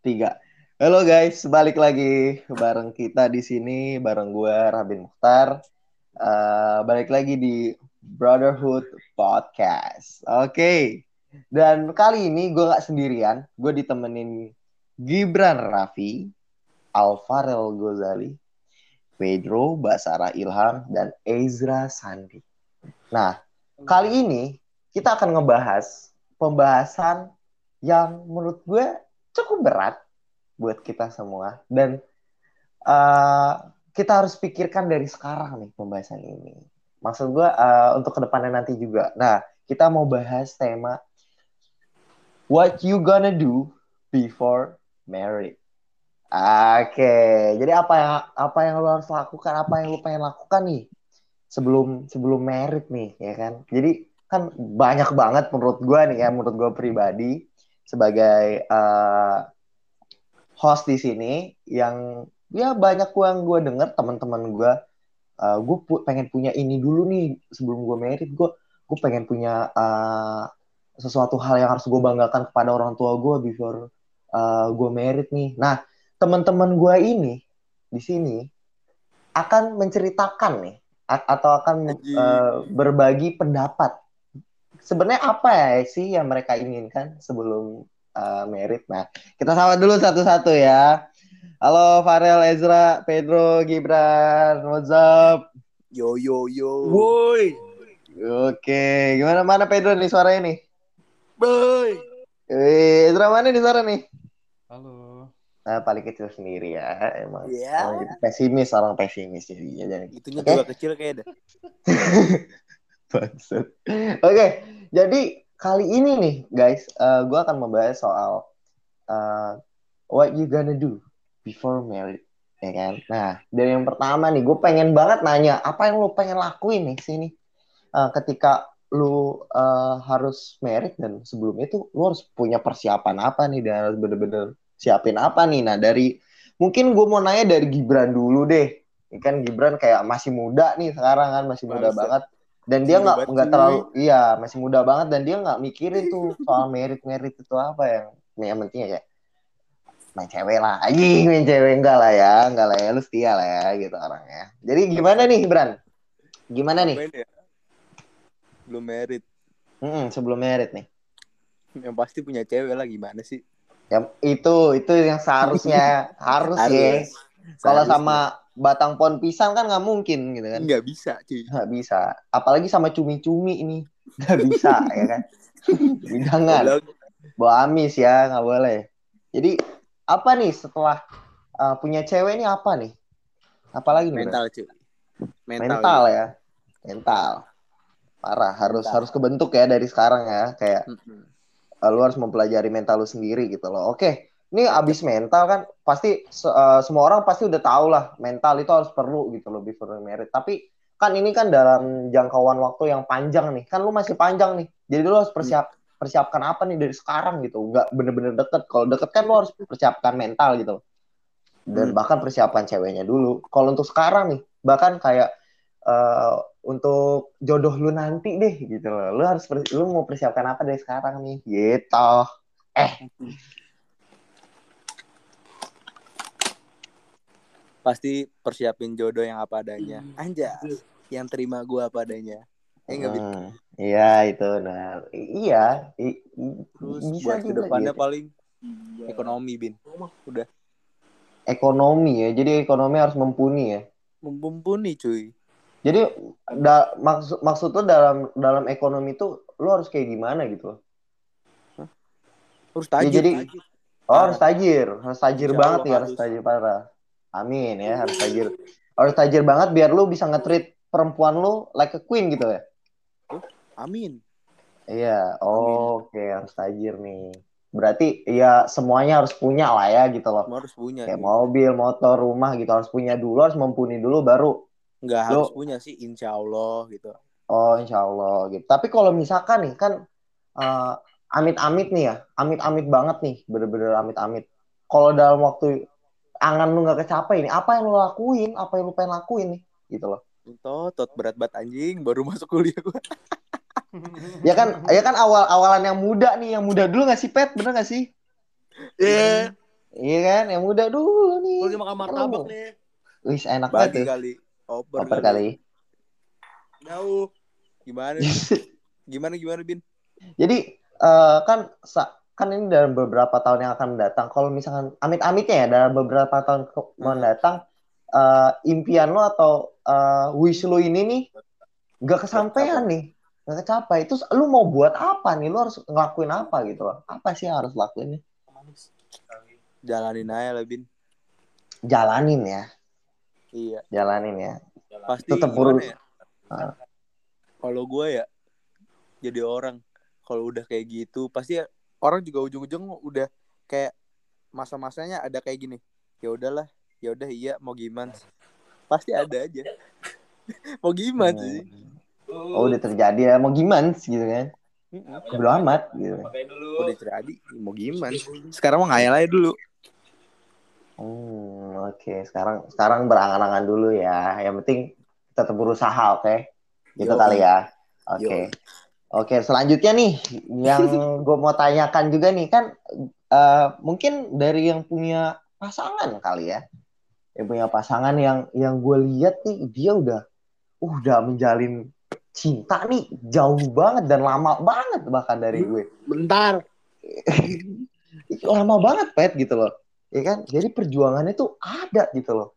tiga. Halo guys, balik lagi bareng kita di sini bareng gue Rabin Mukhtar. Uh, balik lagi di Brotherhood Podcast. Oke, okay. dan kali ini gue gak sendirian, gue ditemenin Gibran Raffi, Alvarel Gozali, Pedro Basara Ilham, dan Ezra Sandi. Nah, kali ini kita akan ngebahas pembahasan yang menurut gue cukup berat buat kita semua dan uh, kita harus pikirkan dari sekarang nih pembahasan ini. Maksud gue uh, untuk ke depannya nanti juga. Nah, kita mau bahas tema What you gonna do before married. Oke, okay. jadi apa yang apa yang lo harus lakukan, apa yang lo pengen lakukan nih sebelum sebelum merit nih, ya kan? Jadi kan banyak banget menurut gue nih ya, menurut gue pribadi sebagai uh, host di sini yang ya banyak gue yang gue denger teman-teman gue, uh, gue pu pengen punya ini dulu nih sebelum gue merit, gue gue pengen punya uh, sesuatu hal yang harus gue banggakan kepada orang tua gue before uh, gue merit nih. Nah, teman-teman gue ini di sini akan menceritakan nih atau akan uh, berbagi pendapat. Sebenarnya apa ya sih yang mereka inginkan sebelum uh, merit? Nah, kita sapa dulu satu-satu ya. Halo Farel, Ezra, Pedro, Gibran, what's up? Yo yo yo. Woi. Oke, gimana mana Pedro nih suaranya nih? Boy. Eh, Ezra mana nih suara nih? Halo. Nah, paling kecil sendiri ya, emang. Ya. Emang gitu. Pesimis, orang pesimis jadi. jadi. Itunya Oke. juga kecil kayak dah. Oke, jadi kali ini nih guys, uh, gue akan membahas soal uh, what you gonna do before married, ya kan? Nah, dari yang pertama nih, gue pengen banget nanya, apa yang lu pengen lakuin nih sini uh, ketika lu uh, harus merit dan sebelum itu lu harus punya persiapan apa nih dan harus bener-bener siapin apa nih? Nah, dari mungkin gue mau nanya dari Gibran dulu deh. Ini kan Gibran kayak masih muda nih sekarang kan masih muda banget dan dia nggak nggak terlalu iya masih muda banget dan dia nggak mikirin tuh soal merit merit itu apa yang yang penting ya main cewek lah anjing main cewek enggak lah ya enggak lah ya lu setia lah ya gitu orangnya. Jadi gimana nih Bran? Gimana nih? Ya? Belum merit. Mm-mm, sebelum merit nih. Yang pasti punya cewek lah gimana sih? ya itu itu yang seharusnya harus ya. Kalau sama batang pohon pisang kan nggak mungkin gitu kan? Nggak bisa cuy. nggak bisa. Apalagi sama cumi-cumi ini. Nggak bisa ya kan? Jangan bawa amis ya nggak boleh. Jadi apa nih setelah uh, punya cewek ini apa nih? Apalagi nih Mental cuy. Bro? mental ya. Mental. Parah harus Mental. harus kebentuk ya dari sekarang ya. Kayak Mm-mm. uh, lu harus mempelajari mental lu sendiri gitu loh. Oke ini abis mental kan pasti uh, semua orang pasti udah tahu lah mental itu harus perlu gitu loh before married. Tapi kan ini kan dalam jangkauan waktu yang panjang nih kan lu masih panjang nih. Jadi lu harus persiap persiapkan apa nih dari sekarang gitu. Nggak bener-bener deket. Kalau deket kan lu harus persiapkan mental gitu. Loh. dan Hmm. bahkan persiapan ceweknya dulu. Kalau untuk sekarang nih bahkan kayak uh, untuk jodoh lu nanti deh gitu loh. Lu harus lu mau persiapkan apa dari sekarang nih? Gitu. Eh Pasti persiapin jodoh yang apa adanya. Anjas. Yang terima gua apa adanya. Ya nggak bisa. Hmm, iya itu nah iya I- i- Terus bisa buat ke depannya gitu. paling ekonomi bin. Udah ekonomi ya jadi ekonomi harus mumpuni ya mumpuni cuy. jadi da- maksud maksud lu dalam dalam ekonomi itu lu harus kayak gimana gitu loh Harus tajir. Ya, jadi- tajir. oh harus tajir harus tajir Insya banget Allah harus harus. tajir parah amin ya harus tajir harus tajir banget biar lu bisa nge-treat perempuan lu like a queen gitu ya Amin. iya oke harus tajir nih berarti ya semuanya harus punya lah ya gitu loh Semua harus punya. kayak cuy. mobil motor rumah gitu harus punya dulu harus mumpuni dulu baru Nggak Lu- harus punya sih, insya Allah gitu. Oh, insya Allah gitu. Tapi kalau misalkan nih kan eh, amit-amit nih ya, amit-amit banget nih, bener-bener amit-amit. Kalau dalam waktu angan lu nggak kecapai nih, apa yang lu lakuin, apa yang lu pengen lakuin nih, gitu loh. Tot berat banget anjing, baru masuk kuliah gua. Ya kan, ya kan awal-awalan yang muda nih, yang muda dulu nggak sih Pet, bener nggak sih? Iya. Iya kan, yang muda dulu nih. Lagi makan martabak nih. Wis enak banget kali. Oper, Oper kali. Jauh. Gimana? Gimana gimana Bin? Jadi eh, kan sa- kan ini dalam beberapa tahun yang akan mendatang. Kalau misalkan amit-amitnya ya dalam beberapa tahun ke- mendatang, eh, impian lo atau eh, wish lo ini nih gak kesampaian nih, gak kecapai. Terus lu mau buat apa nih? Lu harus ngelakuin apa gitu loh? Apa sih yang harus lakuin nih? Jalanin aja lah Bin. Jalanin ya, Iya. jalanin ya. Pasti Tetep gimana urus. ya? Kalau gue ya jadi orang kalau udah kayak gitu pasti ya orang juga ujung-ujung udah kayak masa-masanya ada kayak gini. Ya udahlah, ya udah iya mau gimana. Pasti ada aja. mau gimana sih? Oh udah terjadi ya, mau gimana gitu kan? Belum amat gitu. Udah terjadi, mau gimana? Sekarang mau ngayal aja dulu. Hmm, oke. Sekarang sekarang berangan-angan dulu ya. Yang penting tetap berusaha, oke? Gitu Yoi. kali ya. Oke. Oke, selanjutnya nih yang gue mau tanyakan juga nih kan eh, mungkin dari yang punya pasangan kali ya. Yang punya pasangan yang yang gue lihat nih dia udah uh, udah menjalin cinta nih jauh banget dan lama banget bahkan dari gue. Bentar. Lama banget pet gitu loh ya kan jadi perjuangannya tuh ada gitu loh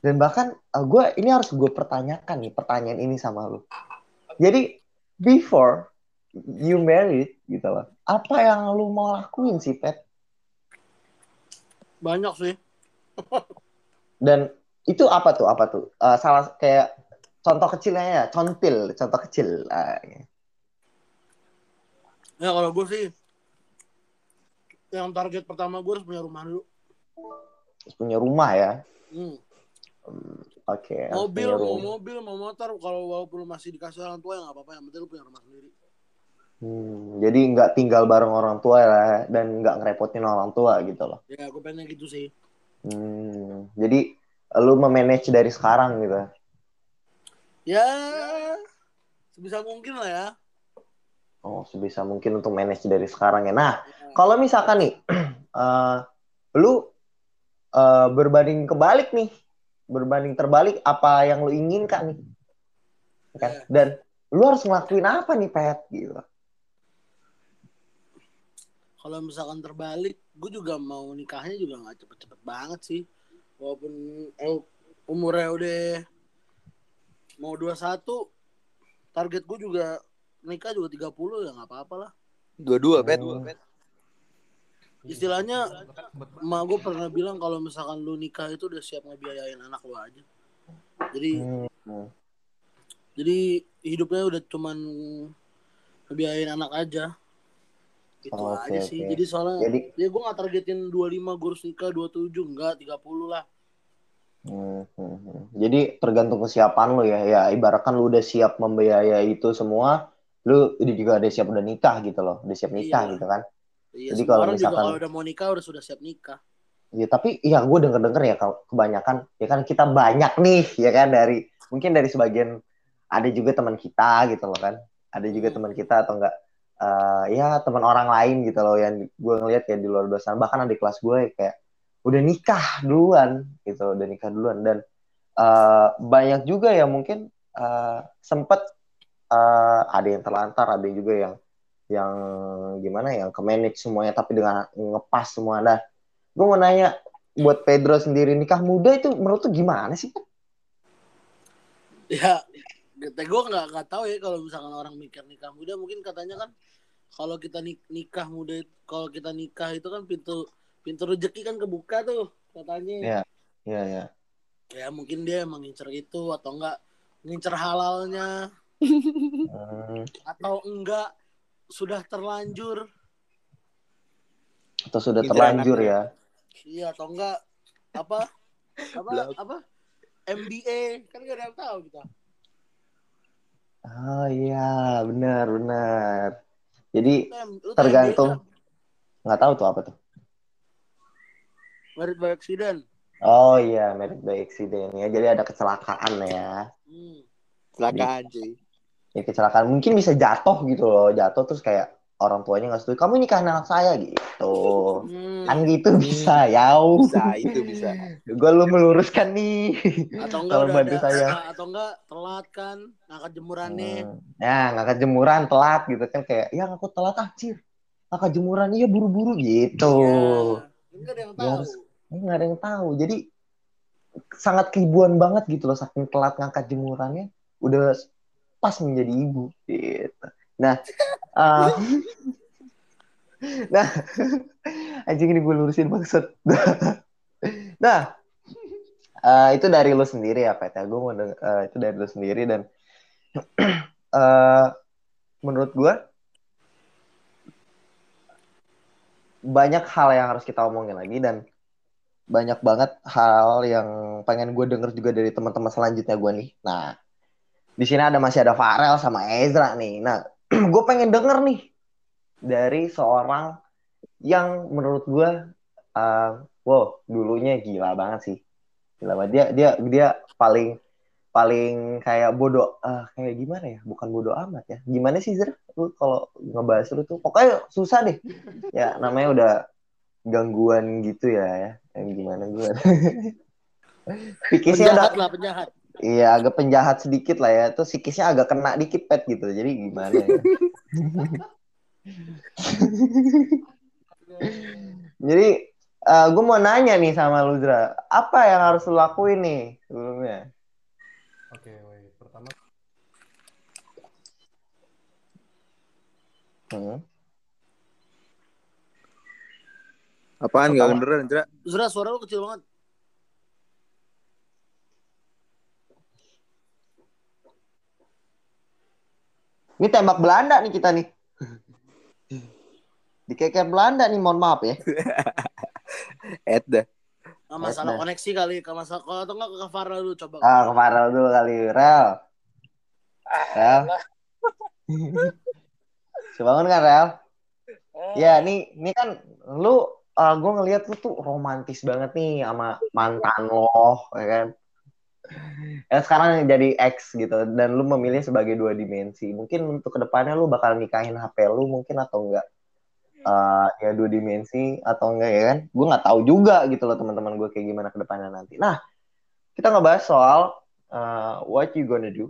dan bahkan gue ini harus gue pertanyakan nih pertanyaan ini sama lo jadi before you married gitu loh apa yang lu mau lakuin sih pet? Banyak sih. dan itu apa tuh? Apa tuh? Eh, salah kayak contoh kecilnya ya contil contoh kecil. Ah, Ya kalau gue sih yang target pertama gue harus punya rumah dulu. Terus punya rumah ya? Hmm. Oke harus Mobil, mau mobil, mau motor, kalau walaupun masih dikasih orang tua ya nggak apa-apa. Yang penting lu punya rumah sendiri. Hmm, jadi nggak tinggal bareng orang tua ya dan nggak ngerepotin orang tua gitu loh Ya gue pengen gitu sih. Hmm, jadi lu memanage dari sekarang gitu. Ya sebisa mungkin lah ya. Oh, sebisa mungkin untuk manage dari sekarang ya. Nah, kalau misalkan nih, eh, lu eh, berbanding kebalik nih, berbanding terbalik apa yang lu inginkan nih, kan? Dan lu harus ngelakuin apa nih, Pet? Gitu. Kalau misalkan terbalik, gue juga mau nikahnya juga nggak cepet-cepet banget sih. Walaupun eh, umurnya udah mau 21, target gue juga nikah juga 30 ya nggak apa-apa lah. Dua-dua, Bet. Oh. Istilahnya emak gue pernah bilang kalau misalkan lu nikah itu udah siap ngebiayain anak lu aja. Jadi Hmm. jadi hidupnya udah cuman ngebiayain anak aja. Itu Oh, aja oke, sih. oke. Jadi soalnya Jadi, ya gue gak targetin 25 gue harus nikah 27 enggak 30 lah. hmm, hmm, hmm. jadi tergantung kesiapan lu ya. Ya, ibaratkan lu udah siap membiayai itu semua, lu udah juga udah siap udah nikah gitu loh, udah siap nikah Iya. gitu kan. Iya, Jadi kalau orang juga misalkan- kalau udah mau nikah udah sudah siap nikah. Ya, tapi ya gue denger-denger ya kalau kebanyakan ya kan kita banyak nih ya kan dari mungkin dari sebagian ada juga teman kita gitu loh kan. Ada juga Hmm. teman kita atau enggak eh, ya teman orang lain gitu loh yang gue ngeliat kayak di luar sana bahkan ada di kelas gue kayak udah nikah duluan gitu, udah nikah duluan dan eh, banyak juga yang mungkin eh, sempet eh, ada yang terlantar, ada juga yang yang gimana yang ke manage semuanya tapi dengan ngepas semua. Nah, gue mau nanya buat Pedro sendiri nikah muda itu menurut tuh gimana sih? Ya, gue nggak nggak tahu ya kalau misalkan orang mikir nikah muda mungkin katanya kan kalau kita nik- nikah muda kalau kita nikah itu kan pintu pintu rezeki kan kebuka tuh katanya. Iya. Iya ya. Ya mungkin dia emang ngincer itu atau enggak ngincer halalnya Hmm, atau enggak sudah terlanjur atau sudah Ngincer terlanjur ya? iya atau enggak apa apa Blok. apa MBA kan gak ada yang tahu kita Oh iya, benar benar. Jadi Lu tergantung nggak tahu tuh apa tuh. merit by accident Oh iya, merit by accident ya. Jadi ada kecelakaan ya. hmm. Kecelakaan, cuy. Ya kecelakaan. Mungkin bisa jatuh gitu loh, jatuh terus kayak orang tuanya nggak setuju. Kamu nikahin anak saya gitu. Hmm. kan gitu bisa yau Bisa, itu bisa. gue lu meluruskan nih. Atau enggak kalau udah bantu ada saya. atau enggak telat kan? Ngangkat jemurannya Hmm. ya ngangkat jemuran telat gitu kan. Kayak ya aku telat anjir ngangkat jemuran iya buru-buru gitu. Ya, enggak ada yang Ya tahu. harus- ini nggak ada yang tahu. Jadi sangat keibuan banget gitu loh saking telat ngangkat jemurannya. Udah pas menjadi ibu gitu. Nah eh, nah anjing ini gue lurusin maksud. Nah eh, itu dari lu sendiri ya ya gue eh, itu dari lu sendiri dan eh, menurut gue banyak hal yang harus kita omongin lagi dan banyak banget hal yang pengen gue denger juga dari teman-teman selanjutnya gue nih. Nah, di sini ada masih ada Farel sama Ezra nih. Nah, gue pengen denger nih dari seorang yang menurut gue, uh, wow, dulunya gila banget sih. Gila banget. Dia dia dia paling paling kayak bodoh eh, kayak gimana ya? Bukan bodoh amat ya. Gimana sih Zra? Lu kalau ngebahas lu tuh pokoknya susah deh. Ya namanya udah gangguan gitu ya ya. Yang gimana gue. Psikisnya penjahat udah lah penjahat iya agak penjahat sedikit lah ya. Terus psikisnya agak kena dikit pet gitu. Jadi gimana ya? Jadi gue mau nanya nih sama lu Zra, apa yang harus lu lakuin nih sebelumnya? Oke, wait. Pertama, Hmm. Apaan nggak beneran, Cera? Zura suara lu kecil banget Ini tembak Belanda nih kita nih. Dikeker Belanda nih, mohon maaf ya. Ed dah. Nggak masalah Nah. koneksi kali ke masalah kalau atau enggak ke Kavara dulu coba Ah, ke Farel dulu kali, Rel. Rel. Sebangun kan, Rel? Ya, nih, ini kan lu, uh, gue ngeliat lu tuh romantis banget nih sama mantan lo, ya kan? Ya sekarang jadi ex gitu, dan lu memilih sebagai dua dimensi. Mungkin untuk ke depannya lu bakal nikahin HP lu mungkin atau enggak? Uh, ya dua dimensi atau enggak ya kan? Gue nggak tahu juga gitu loh teman-teman gue kayak gimana ke depannya nanti. Nah, kita ngebahas soal uh, what you gonna do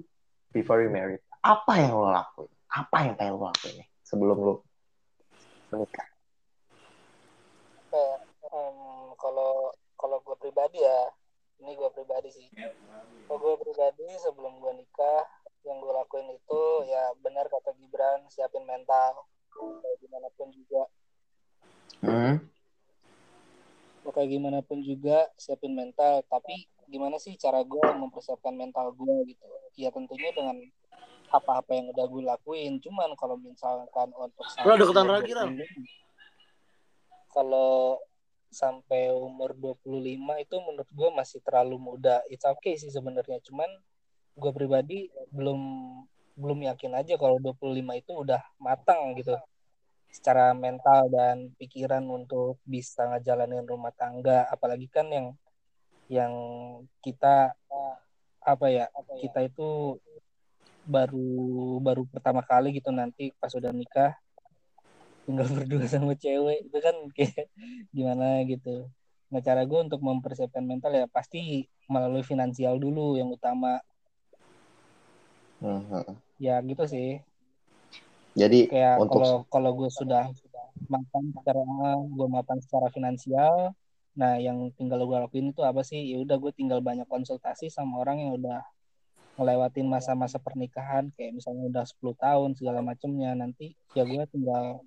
before you married. Apa yang lo lakuin? Apa yang pengen lo lakuin nih sebelum lo menikah? Em, kalau kalau gue pribadi ya ini gue pribadi sih. Kalau gue pribadi sebelum gue nikah yang gue lakuin itu ya benar kata Gibran siapin mental. Kayak gimana pun juga. Hmm. kayak gimana pun juga siapin mental. Tapi gimana sih cara gue mempersiapkan mental gue gitu? Ya tentunya dengan apa-apa yang udah gue lakuin. Cuman kalau misalkan untuk Bro, deketan lagi, Ral. 25, kalau sampai umur 25 itu menurut gue masih terlalu muda. It's okay sih sebenarnya cuman gue pribadi belum belum yakin aja kalau 25 itu udah matang gitu. Secara mental dan pikiran untuk bisa ngejalanin rumah tangga apalagi kan yang yang kita apa ya kita itu baru baru pertama kali gitu nanti pas udah nikah tinggal berdua sama cewek. Itu kan kayak gimana gitu. Nah cara gue untuk mempersiapkan mental ya pasti melalui finansial dulu yang utama. Mhm. ya gitu sih. Jadi kayak untuk kalau kalau gue sudah matang secara gue matang secara finansial nah yang tinggal gue lakuin itu apa sih? Ya udah gue tinggal banyak konsultasi sama orang yang udah ngelewatin masa-masa pernikahan. Kayak misalnya udah 10 tahun segala macemnya. Nanti ya gue tinggal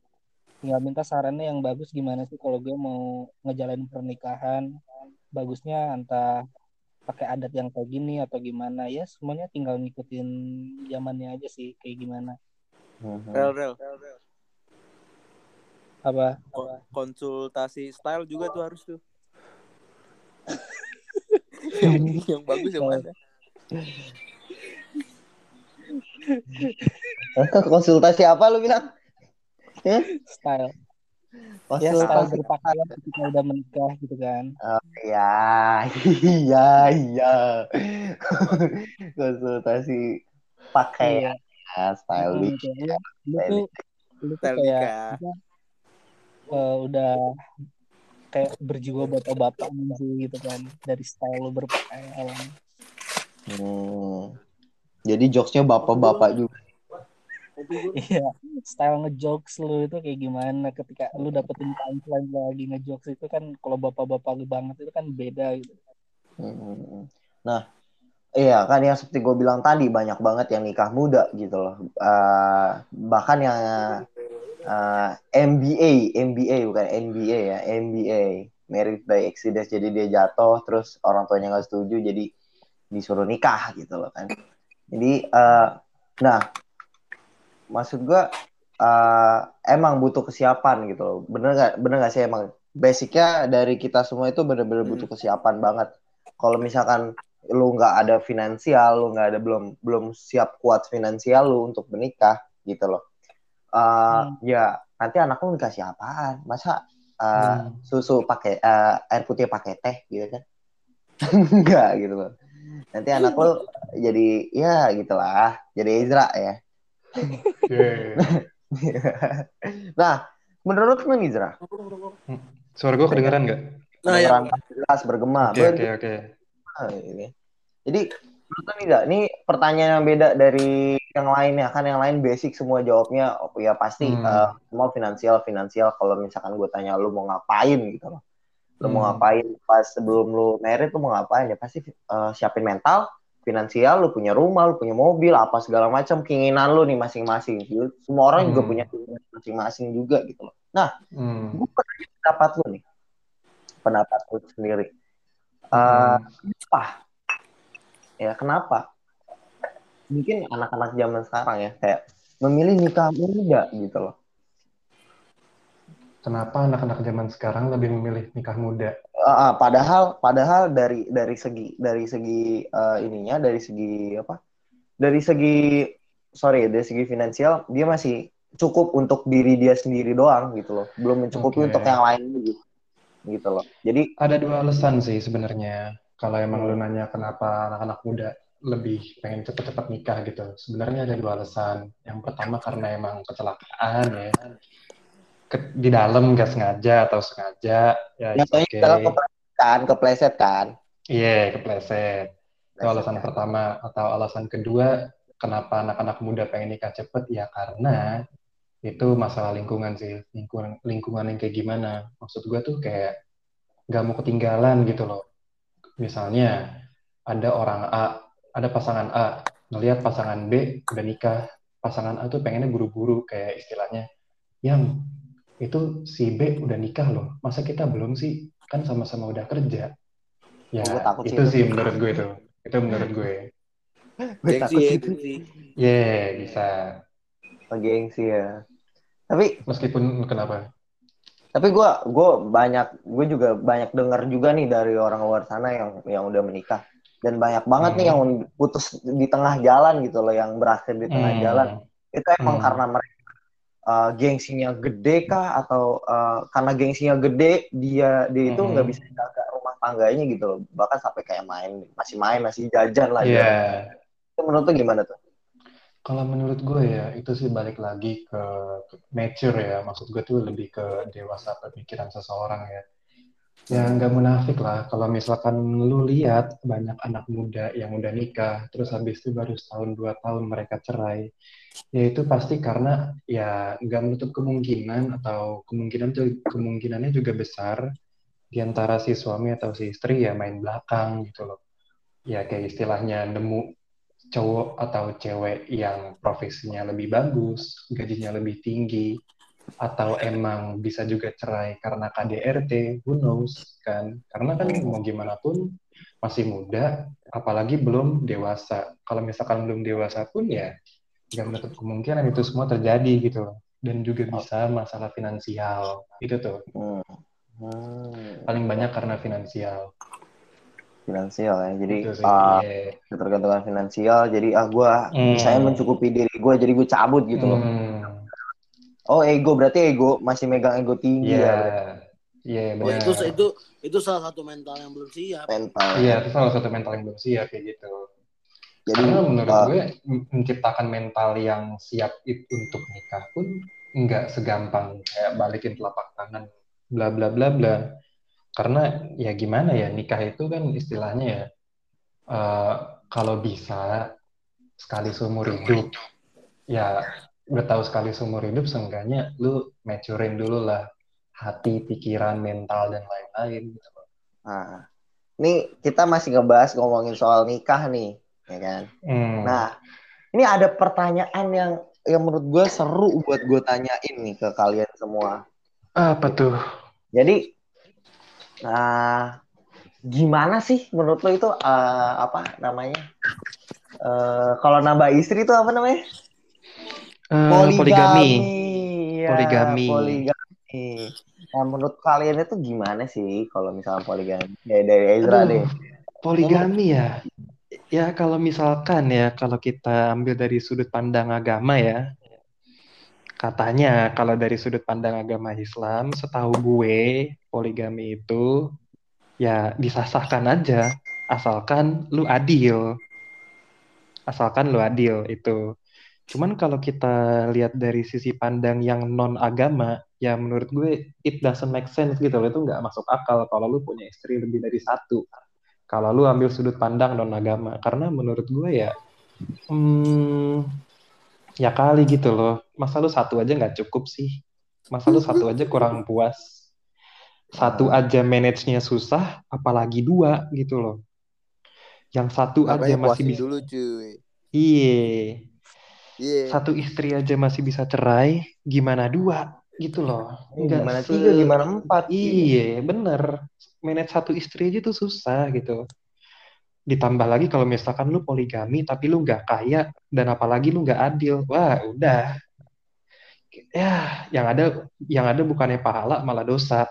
tinggal minta sarannya yang bagus gimana sih kalau gue mau ngejalanin pernikahan bagusnya entah pakai adat yang kayak gini atau gimana ya semuanya tinggal ngikutin zamannya aja sih kayak gimana Mhm. Rel, rel. apa Ko- Konsultasi style juga tuh harus tuh. yang, yang bagus yang mana? konsultasi apa lu bilang? Style. Ya style berpakaian ketika udah menikah gitu kan. Ya, iya, iya. konsultasi pakaian, Iya. style Hmm, kayak lu, lu tuh lu Style kayak eh, udah kayak berjiwa bapak-bapak sih gitu kan dari style lu berpakaian. Hmm. Jadi jokesnya bapak-bapak juga. iya style ngejokes lu itu kayak gimana ketika lu dapetin punchline lagi ngejokes itu kan kalau bapak-bapak lu banget itu kan beda gitu Hmm. Nah, iya kan yang seperti gue bilang tadi banyak banget yang nikah muda gitu loh. Eh, bahkan yang eh, MBA, MBA bukan NBA ya, MBA, Married by Accident. Jadi dia jatuh, terus orang tuanya nggak setuju, jadi disuruh nikah gitu loh kan. Jadi, eh, nah, maksud gue eh, emang butuh kesiapan gitu loh. Bener gak, bener gak sih emang basicnya dari kita semua itu bener-bener butuh kesiapan banget. Kalau misalkan lu nggak ada finansial, lu nggak ada belum belum siap kuat finansial lu untuk menikah gitu loh. Uh, Ya nanti anak lu dikasih apaan? Masa uh, Hmm. susu pakai uh, air putih pakai teh gitu kan? Enggak gitu loh. Nanti anak lu jadi ya gitulah, jadi Ezra ya. Oke. nah, menurut lu nih Ezra, Suara gue kedengeran nggak? Nah, ya. kedengeran jelas bergema. Oke oke oke. Jadi menurut lu nih, ini pertanyaan yang beda dari yang lainnya kan yang lain basic semua jawabnya oh, ya pasti Hmm. eh, semua finansial finansial kalau misalkan gue tanya lu mau ngapain gitu loh lu mau Hmm. ngapain pas sebelum lu married lu mau ngapain ya pasti eh, siapin mental finansial lu punya rumah lu punya mobil apa segala macam keinginan lu nih masing-masing. Semua orang juga Hmm. punya keinginan masing-masing juga gitu loh. Nah Hmm. gue pengen pendapat lu nih. Pendapat lu sendiri. Eh, Hmm. kenapa? Ya kenapa? Mungkin anak-anak zaman sekarang ya kayak memilih nikah muda gitu loh Kenapa anak-anak zaman sekarang lebih memilih nikah muda? Ah, ah, padahal padahal dari dari segi dari segi eh, ininya dari segi apa dari segi sorry dari segi finansial dia masih cukup untuk diri dia sendiri doang gitu loh belum mencukupi Oke. untuk yang lain gitu gitu loh jadi Ada dua alasan sih sebenarnya. Kalau emang lu nanya kenapa anak-anak muda lebih pengen cepet-cepet nikah gitu. Sebenarnya ada dua alasan. Yang pertama karena emang kecelakaan ya. Ke- di dalam nggak sengaja atau sengaja ya nyatanya okay. dalam kepleset kan kepleset kan Iya, kepleset. Itu alasan kan. pertama. Atau alasan kedua, kenapa anak-anak muda pengen nikah cepet? Ya karena itu masalah lingkungan sih. Lingkungan, lingkungan yang kayak gimana. Maksud gue tuh kayak nggak mau ketinggalan gitu loh. Misalnya, ada orang A, ada pasangan A, ngelihat pasangan B udah nikah. Pasangan A tuh pengennya buru-buru, kayak istilahnya, yang itu si B udah nikah loh, masa kita belum sih? Kan sama-sama udah kerja. Ya, Oh, takut sih itu sih menurut gue itu. Itu menurut gue. Gue Gengsi takut ya, itu. gengsi. Yeah, bisa. Oh, gengsi ya tapi Meskipun kenapa? tapi gue gue banyak gue juga banyak dengar juga nih dari orang luar sana yang yang udah menikah dan banyak banget nih Hmm. yang putus di tengah jalan gitu loh yang berakhir di tengah Hmm. jalan itu emang Hmm. karena mereka uh, gengsinya gede kah atau uh, karena gengsinya gede dia dia itu Hmm. nggak bisa jaga rumah tangganya gitu loh bahkan sampai kayak main masih main masih jajan lah Iya. gitu. itu menurut gimana tuh Kalau menurut gue ya, itu sih balik lagi ke ke nature ya. Maksud gue tuh lebih ke dewasa pemikiran seseorang ya. Ya nggak munafik lah. Kalau misalkan lu lihat banyak anak muda yang udah nikah, terus habis itu baru setahun dua tahun mereka cerai, ya itu pasti karena ya nggak menutup kemungkinan atau kemungkinan kemungkinannya juga besar di antara si suami atau si istri ya main belakang gitu loh. Ya kayak istilahnya nemu cowok atau cewek yang profesinya lebih bagus, gajinya lebih tinggi, atau emang bisa juga cerai karena KDRT, who knows kan? Karena kan mau gimana pun masih muda, apalagi belum dewasa. Kalau misalkan belum dewasa pun ya nggak menutup kemungkinan itu semua terjadi gitu loh. Dan juga bisa masalah finansial. Itu tuh. hmm. Hmm. Paling banyak karena finansial. finansial ya jadi Itu sih. uh, Iya. ketergantungan finansial jadi ah gue Hmm. saya mencukupi diri gue jadi gue cabut gitu loh Hmm. oh ego berarti ego masih megang ego tinggi Iya. ya. Iya, Oh, benar. itu itu itu salah satu mental yang belum siap. mental Iya, itu salah satu mental yang belum siap kayak gitu. Jadi Karena menurut uh, gue menciptakan mental yang siap it- untuk nikah pun nggak segampang kayak balikin telapak tangan bla bla bla bla. Karena ya gimana ya nikah itu kan istilahnya ya eh, kalau bisa sekali seumur hidup. ya udah tahu sekali seumur hidup seenggaknya lu maturin dulu lah hati pikiran mental dan lain-lain gitu Nah, ini kita masih ngebahas ngomongin soal nikah nih, ya kan? Hmm. Nah, ini ada pertanyaan yang yang menurut gue seru buat gue tanyain nih ke kalian semua. apa tuh Jadi, nah, gimana sih menurut lo itu eh, apa namanya? Eh, kalau nambah istri itu apa namanya? Eh, Poligami. poligami Ya, Poligami. poligami. Nah, menurut kalian itu gimana sih kalau misalnya poligami? Ya, dari Ezra Aduh, deh. poligami ya. Ya kalau misalkan ya, kalau kita ambil dari sudut pandang agama ya, katanya kalau dari sudut pandang agama Islam, setahu gue poligami itu ya disasahkan aja, asalkan lu adil. Asalkan lu adil itu. Cuman kalau kita lihat dari sisi pandang yang non agama, ya menurut gue it doesn't make sense gitu loh. Itu nggak masuk akal kalau lu punya istri lebih dari satu. Kalau lu ambil sudut pandang non agama, karena menurut gue ya, hmm, ya kali gitu loh. Masa lu satu aja nggak cukup sih? Masa lu satu aja kurang puas? Satu aja manage-nya susah, apalagi dua gitu loh. Yang satu aja masih bisa. dulu cuy. Iya, Iya. satu istri aja masih bisa cerai, gimana dua gitu loh. Nggak Gimana se- tiga, gimana empat? Iya, bener. Manage satu istri aja tuh susah gitu. Ditambah lagi kalau misalkan lu poligami tapi lu nggak kaya dan apalagi lu nggak adil, wah udah. Ya, yang ada yang ada bukannya pahala malah dosa.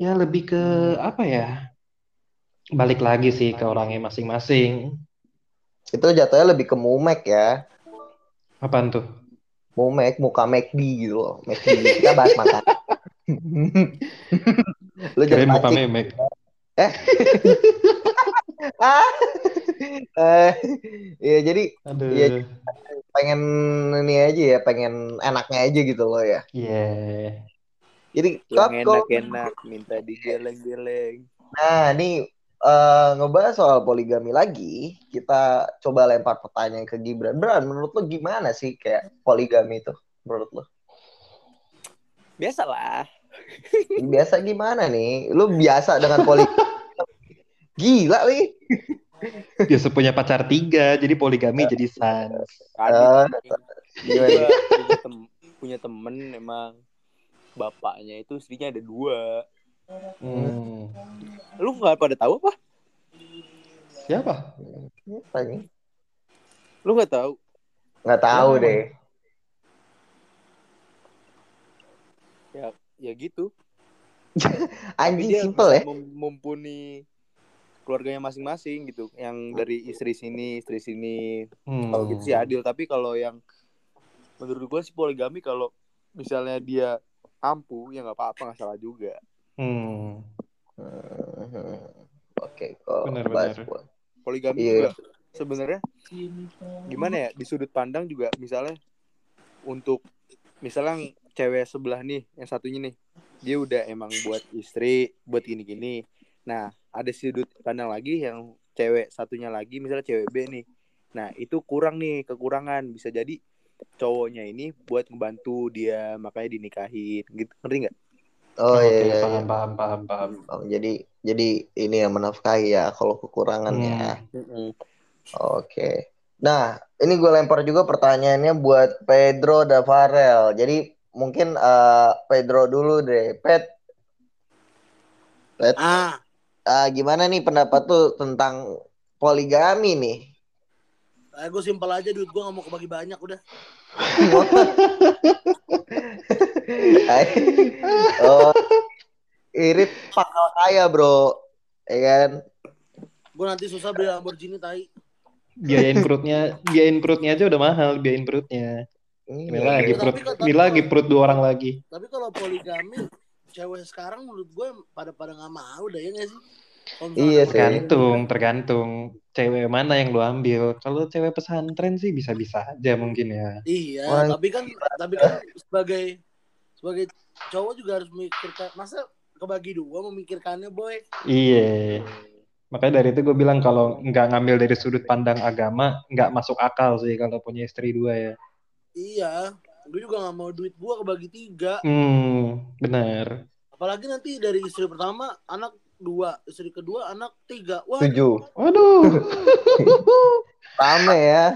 Ya lebih ke apa ya? Balik lagi sih ke orangnya masing-masing. Itu jatuhnya lebih ke mumek ya. Apaan tuh? Mumek, muka McD gitu loh. McD. Kita bahas makan. Lu jangan muka memek. Ah. Eh, ya jadi Aduh. Iya. pengen ini aja ya, pengen enaknya aja gitu loh ya. Iya. Jadi Yang Kak, kalau- enak-enak minta digeleng-geleng. Nah, ini eh, ngebahas soal poligami lagi, kita coba lempar pertanyaan ke Gibran. Bran, menurut lo gimana sih kayak poligami itu? Menurut lo? Biasalah. Biasa gimana nih? Lu biasa dengan poligami? Gila nih. Biasa punya pacar tiga, jadi poligami jadi sans. Eh, gimana? gua punya, tem- punya temen emang bapaknya itu istrinya ada dua. Hmm. Lu nggak pada tahu apa? Siapa? Apa nih? Lu nggak tahu? Nggak tahu deh. Ya, ya gitu. Anjing simple ya. mem- mumpuni keluarganya masing-masing gitu. Yang dari istri sini, istri sini. Hmm. Kalau gitu sih adil. Tapi kalau yang menurut gue sih poligami kalau misalnya dia ampuh ya nggak apa-apa nggak salah juga. Hmm. Hmm. Oke, kok Benar, bahas benar. Poligami Iya. juga sebenarnya gimana ya di sudut pandang juga misalnya untuk misalnya cewek sebelah nih yang satunya nih dia udah emang buat istri buat gini-gini nah ada sudut pandang lagi yang cewek satunya lagi misalnya cewek B nih nah itu kurang nih kekurangan bisa jadi cowoknya ini buat ngebantu dia makanya dinikahin gitu ngerti nggak Oh Oke, iya, iya, iya. paham, paham, paham, paham. Oh, jadi jadi ini yang menafkahi ya kalau kekurangan ya. Hmm. Oke. Nah, ini gue lempar juga pertanyaannya buat Pedro Davarel. Jadi mungkin eh, Pedro dulu deh. Pet, Pet, Ah, ah, gimana nih pendapat tuh tentang poligami nih? eh, gue simpel aja duit gue gak mau kebagi banyak udah. oh, irit pangkal kaya bro, ya kan? Gue nanti susah beli Lamborghini tai. Biayain perutnya, biayain perutnya aja udah mahal, biayain perutnya. Ini Iya, lagi iya. perut, ini lagi perut dua orang lagi. Tapi kalau poligami, cewek sekarang menurut gue pada pada nggak mau deh ya nggak sih? Iya. Tergantung, tergantung. cewek mana yang lu ambil. Kalau cewek pesantren sih bisa-bisa aja mungkin ya. Iya, Wah, tapi kan tapi kan sebagai sebagai cowok juga harus memikirkan masa kebagi dua memikirkannya boy. Iya. Makanya dari itu gue bilang kalau nggak ngambil dari sudut pandang agama, nggak masuk akal sih kalau punya istri dua ya. Iya, gue juga nggak mau duit gua kebagi tiga. Hmm, benar. Apalagi nanti dari istri pertama anak dua, istri kedua anak tiga. Wah, Tujuh. Waduh. Rame ya.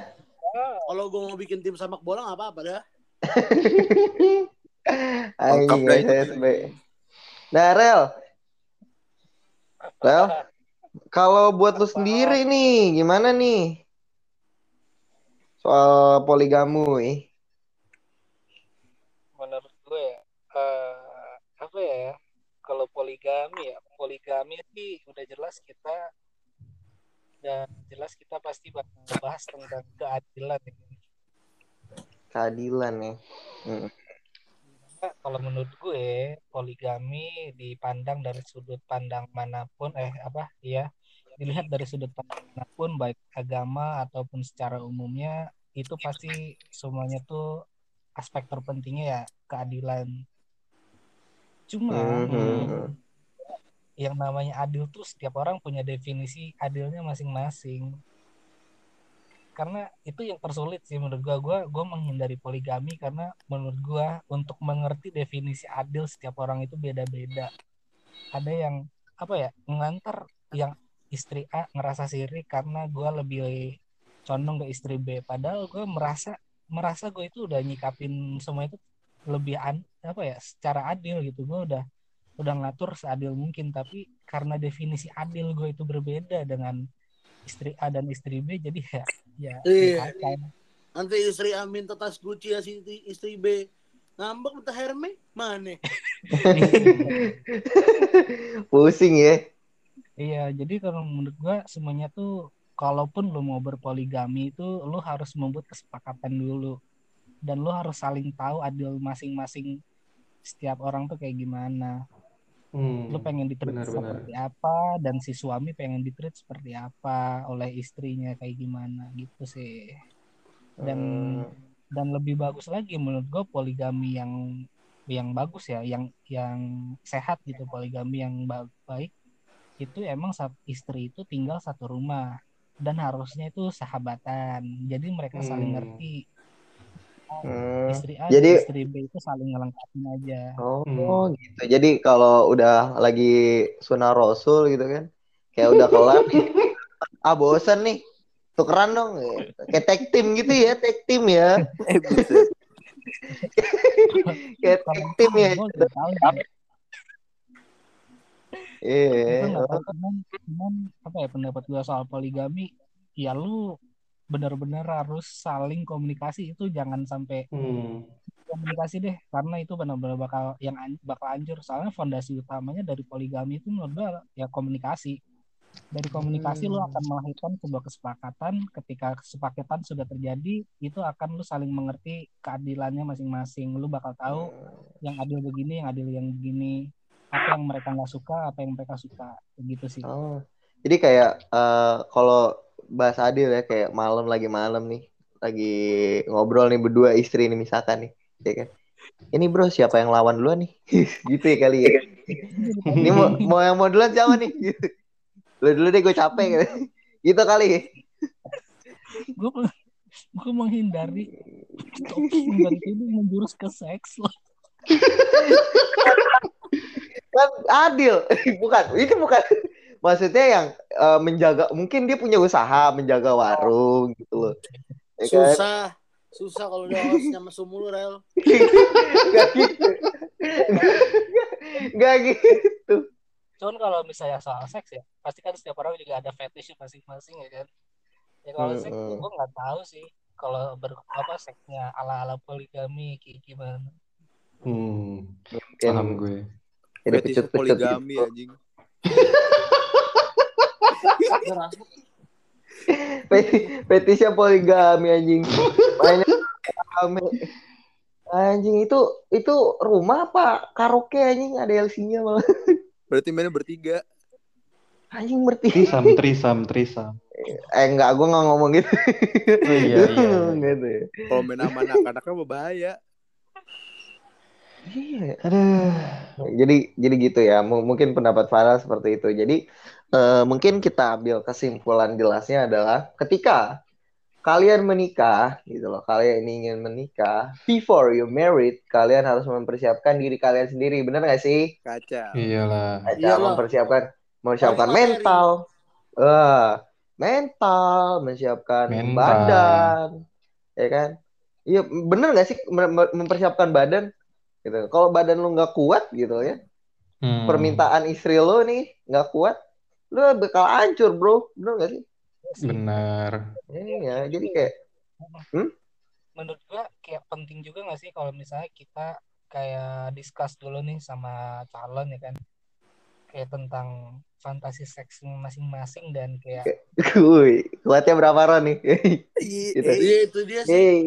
kalau gue mau bikin tim samak bola nggak apa-apa dah. Itu. SSB. Nah, Rel. Rel, kalau buat lu sendiri nih, gimana nih? Soal poligamu, menurut gue ya eh, apa ya kalau poligami ya poligami sih udah jelas kita udah jelas kita pasti bakal bahas tentang keadilan ya. keadilan ya. Hmm. Kalau menurut gue poligami dipandang dari sudut pandang mana pun eh apa ya dilihat dari sudut pandang mana pun baik agama ataupun secara umumnya itu pasti semuanya tuh aspek terpentingnya ya keadilan cuma Mhm. yang namanya adil tuh setiap orang punya definisi adilnya masing-masing karena itu yang tersulit sih menurut gua. Gua gua menghindari poligami karena menurut gua untuk mengerti definisi adil setiap orang itu beda-beda. Ada yang apa ya mengantar yang istri A ngerasa sirik karena gua lebih condong ke istri B. Padahal gua merasa merasa gue itu udah nyikapin semua itu lebih an, apa ya secara adil gitu. Gue udah udah ngatur seadil mungkin tapi karena definisi adil gue itu berbeda dengan istri A dan istri B jadi ya ya Iya. Nanti istri A minta tas Gucci ya si istri B ngambek minta Hermes mana? Pusing ya. Iya, jadi kalau menurut gua semuanya tuh kalaupun lu mau berpoligami itu lu harus membuat kesepakatan dulu dan lu harus saling tahu adil masing-masing setiap orang tuh kayak gimana. Hmm, Lu pengen ditreat seperti apa dan si suami pengen ditreat seperti apa oleh istrinya kayak gimana gitu sih. Dan Hmm. dan lebih bagus lagi menurut gue poligami yang yang bagus ya yang yang sehat gitu poligami yang ba- baik itu emang istri itu tinggal satu rumah dan harusnya itu sahabatan jadi mereka saling Hmm. ngerti Hmm. istri A Jadi- istri B itu saling ngelengkapin aja Oh, Hmm. gitu. Jadi kalau udah lagi sunah rasul gitu kan, kayak udah kelar, ah bosan nih, tukeran dong. Kayak tag team gitu ya, tag team ya. Eh. Kayak tag team ya. Sih. Iya. Cuman apa ya pendapat gue soal poligami ya lu benar-benar harus saling komunikasi. Itu jangan sampai Hmm. komunikasi deh karena itu benar-benar bakal yang an- bakal hancur. Soalnya fondasi utamanya dari poligami itu menurut gue ya komunikasi. Dari komunikasi Hmm. akan melahirkan sebuah kesepakatan. Ketika kesepakatan sudah terjadi itu akan lu saling mengerti keadilannya masing-masing. Lu bakal tahu yang adil begini yang adil yang begini. Apa yang mereka nggak suka apa yang mereka suka. Gitu sih. Oh. Jadi kayak eh, kalau bahas adil ya kayak malam lagi malam nih, lagi ngobrol nih berdua istri nih misalkan nih, ya kan. Ini bro siapa yang lawan duluan nih? gitu ya kali ya. Ini mau mau yang mau duluan siapa nih? Gitu. Lu dulu deh gue capek gitu. Gitu kali. gue gue menghindari topik ini menjurus ke seks loh Kan adil. bukan, ini bukan maksudnya yang eh, menjaga mungkin dia punya usaha menjaga warung gitu loh. Ya kan? Susah, susah kalau udah host sama sumur rel. Gak gitu. Gak gitu. cuman kalau misalnya soal seks ya pasti kan setiap orang juga ada fetish masing-masing ya kan ya kalau seks Mm-mm. gue nggak tahu sih kalau ber apa seksnya ala ala poligami kayak gimana Hmm. Paham gue. jadi Fetish pecut-pecut poligami gitu. anjing. Fetishnya poligami anjing. Mainnya poligami. Anjing itu itu rumah apa karaoke anjing ada LC-nya malah. Berarti mainnya bertiga. Anjing berarti. Trisam, trisam, trisam. Eh enggak, gue nggak ngomong gitu. Oh, iya, iya, iya. gitu. Kalau main sama anak-anaknya berbahaya. Iya, aduh. Jadi jadi gitu ya. M- mungkin pendapat Farah seperti itu. Jadi eh, mungkin kita ambil kesimpulan jelasnya adalah ketika kalian menikah gitu loh, kalian ingin menikah, before you married, kalian harus mempersiapkan diri kalian sendiri. Bener gak sih? Kacau. Iyalah. Aja Iyalah. mempersiapkan mempersiapkan mental. Eh, mental, Mental. badan. Ya kan? Iya, bener gak sih mem- mem- mempersiapkan badan? Gitu. Kalau badan lu nggak kuat gitu ya, Hmm. permintaan istri lo nih nggak kuat, lu bakal hancur bro, bener gak sih? Benar. Iya, jadi kayak menurut gua kayak penting juga nggak sih kalau misalnya kita kayak discuss dulu nih sama calon ya kan kayak tentang fantasi seks masing-masing dan kayak kuy, kuatnya berapa ron nih? Gitu. Iya itu dia sih. Hey,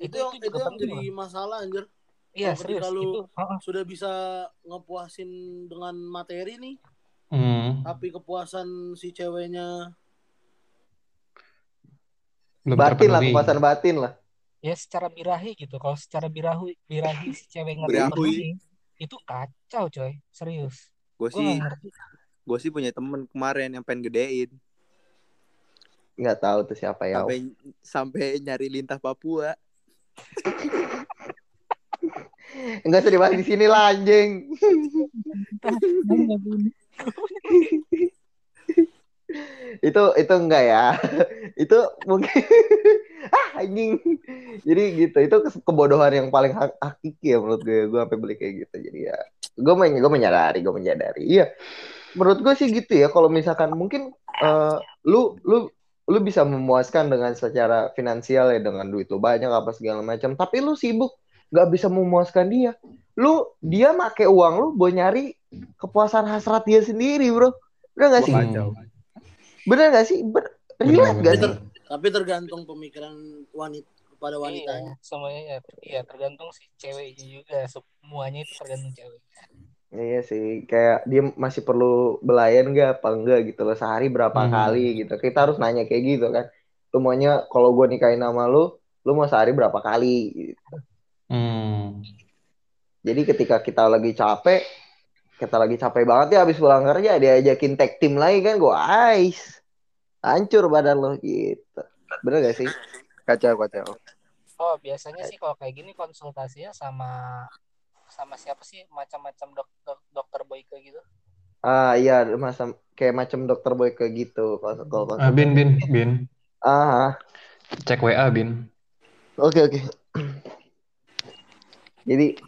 Itu, itu yang itu yang jadi masalah anjir. iya Kalau serius lu- itu. Sudah bisa ngepuasin dengan materi nih, Hmm. tapi kepuasan si ceweknya Belum batin lah, kepuasan batin lah. ya secara birahi gitu kalau secara birahi birahi si cewek nggak terpenuhi itu kacau coy serius Gue gua sih, gue sih punya temen kemarin yang pengen gedein. Nggak tahu tuh siapa ya. Sampai sampai nyari lintah Papua. Enggak usah dibahas di sini lah anjing. Itu itu enggak ya. Itu mungkin ah anjing. Jadi gitu itu ke- kebodohan yang paling hak- hakiki ya menurut gue. Gue sampai beli kayak gitu. Jadi ya gue men gue menyadari gue menyadari. Iya menurut gue sih gitu ya. Kalau misalkan mungkin eh, lu lu lu bisa memuaskan dengan secara finansial ya dengan duit lu banyak apa segala macam. Tapi lu sibuk nggak bisa memuaskan dia lu dia make uang lu buat nyari kepuasan hasrat dia sendiri bro bener gak sih Wah, Hmm. bener gak sih Ber- relate gak sih tapi tergantung pemikiran wanita kepada wanitanya. Iya, semuanya ya, iya tergantung si ceweknya juga semuanya itu tergantung cewek Iya sih, kayak dia masih perlu belayan nggak apa enggak gitu loh sehari berapa Hmm. kali gitu. Kita harus nanya kayak gitu kan. Lu maunya kalau gue nikahin sama lu, lu mau sehari berapa kali? Gitu. Hmm. Jadi ketika kita lagi capek, kita lagi capek banget ya habis pulang kerja dia ajakin tag team lagi kan, gue ais, hancur badan lo gitu. Bener gak sih? Kacau, kacau. oh biasanya sih kalau kayak gini konsultasinya sama sama siapa sih macam-macam dokter dokter boyke gitu Ah iya, masa kayak macam dokter boy kayak gitu kalau kalau Ah, Bin, Bin, Bin. Ah, Cek WA, Bin. Oke oke. Jadi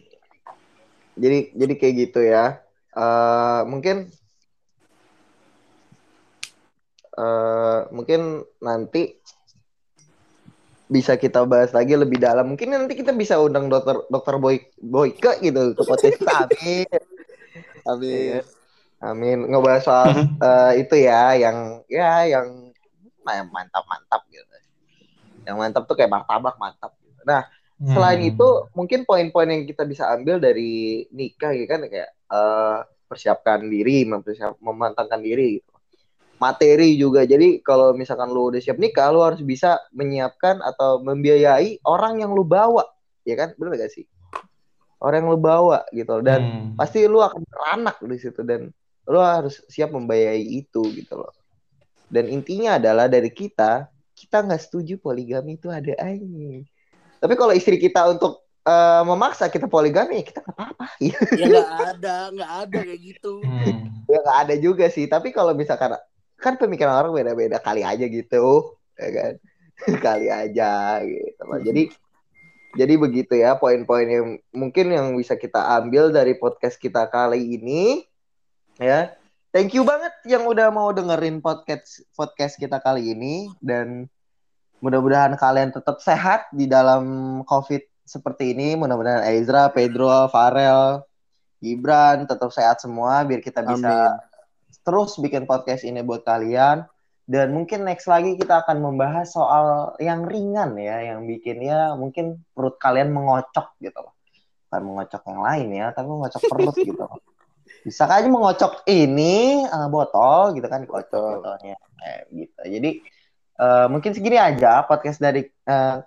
jadi jadi kayak gitu ya. Eh mungkin eh mungkin nanti bisa kita bahas lagi lebih dalam. Mungkin nanti kita bisa undang dokter dokter Boy Boyke gitu ke podcast. Amin. Amin. Amin. Ngebahas soal eh, itu ya yang ya yang mantap-mantap gitu. Yang mantap tuh kayak martabak mantap. Nah, Selain Hmm. itu, mungkin poin-poin yang kita bisa ambil dari nikah ya kan kayak eh, persiapkan diri, mempersiap, memantapkan diri gitu. Materi juga. Jadi kalau misalkan lu udah siap nikah, lu harus bisa menyiapkan atau membiayai orang yang lu bawa, ya kan? Bener gak sih? Orang yang lu bawa gitu. Dan Hmm. pasti lu akan beranak di situ dan lu harus siap membiayai itu gitu loh. Dan intinya adalah dari kita, kita nggak setuju poligami itu ada anjing. Tapi kalau istri kita untuk eh, memaksa kita poligami ya kita nggak apa-apa. Ya nggak ada, nggak ada kayak gitu. Hmm. ya nggak ada juga sih. Tapi kalau misalkan kan pemikiran orang beda-beda kali aja gitu, ya kan? kali aja gitu loh. Jadi jadi begitu ya poin-poin yang mungkin yang bisa kita ambil dari podcast kita kali ini ya. Thank you banget yang udah mau dengerin podcast podcast kita kali ini dan mudah-mudahan kalian tetap sehat di dalam COVID seperti ini. Mudah-mudahan Ezra, Pedro, Farel, Gibran tetap sehat semua biar kita bisa Amin. terus bikin podcast ini buat kalian. Dan mungkin next lagi kita akan membahas soal yang ringan ya, yang bikin ya mungkin perut kalian mengocok gitu loh. Bukan mengocok yang lain ya, tapi mengocok perut gitu loh. bisa aja mengocok ini uh, botol gitu kan dikocok Betul. botolnya eh, gitu jadi uh, mungkin segini aja podcast dari uh,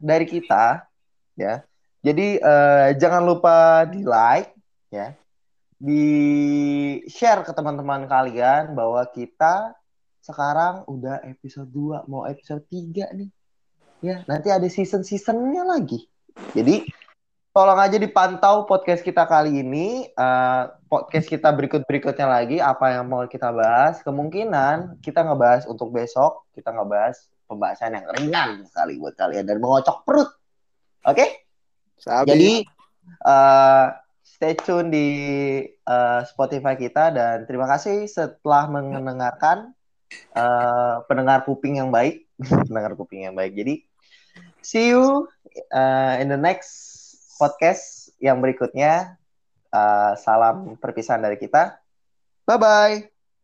dari kita ya. Jadi uh, jangan lupa di like ya. Di share ke teman-teman kalian bahwa kita sekarang udah episode 2 mau episode 3 nih. Ya nanti ada season-seasonnya lagi. Jadi tolong aja dipantau podcast kita kali ini. Uh, podcast kita berikut-berikutnya lagi, apa yang mau kita bahas. Kemungkinan kita ngebahas untuk besok, kita ngebahas pembahasan yang ringan kali buat kalian dan mengocok perut. Oke? Sabi. Jadi uh, stay tune di uh, Spotify kita dan terima kasih setelah mendengarkan uh, pendengar kuping yang baik, pendengar kuping yang baik. Jadi see you uh, in the next podcast yang berikutnya. Uh, salam perpisahan dari kita. Bye bye.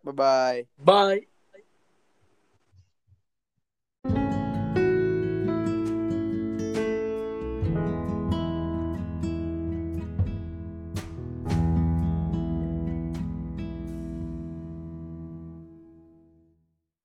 Bye bye. Bye.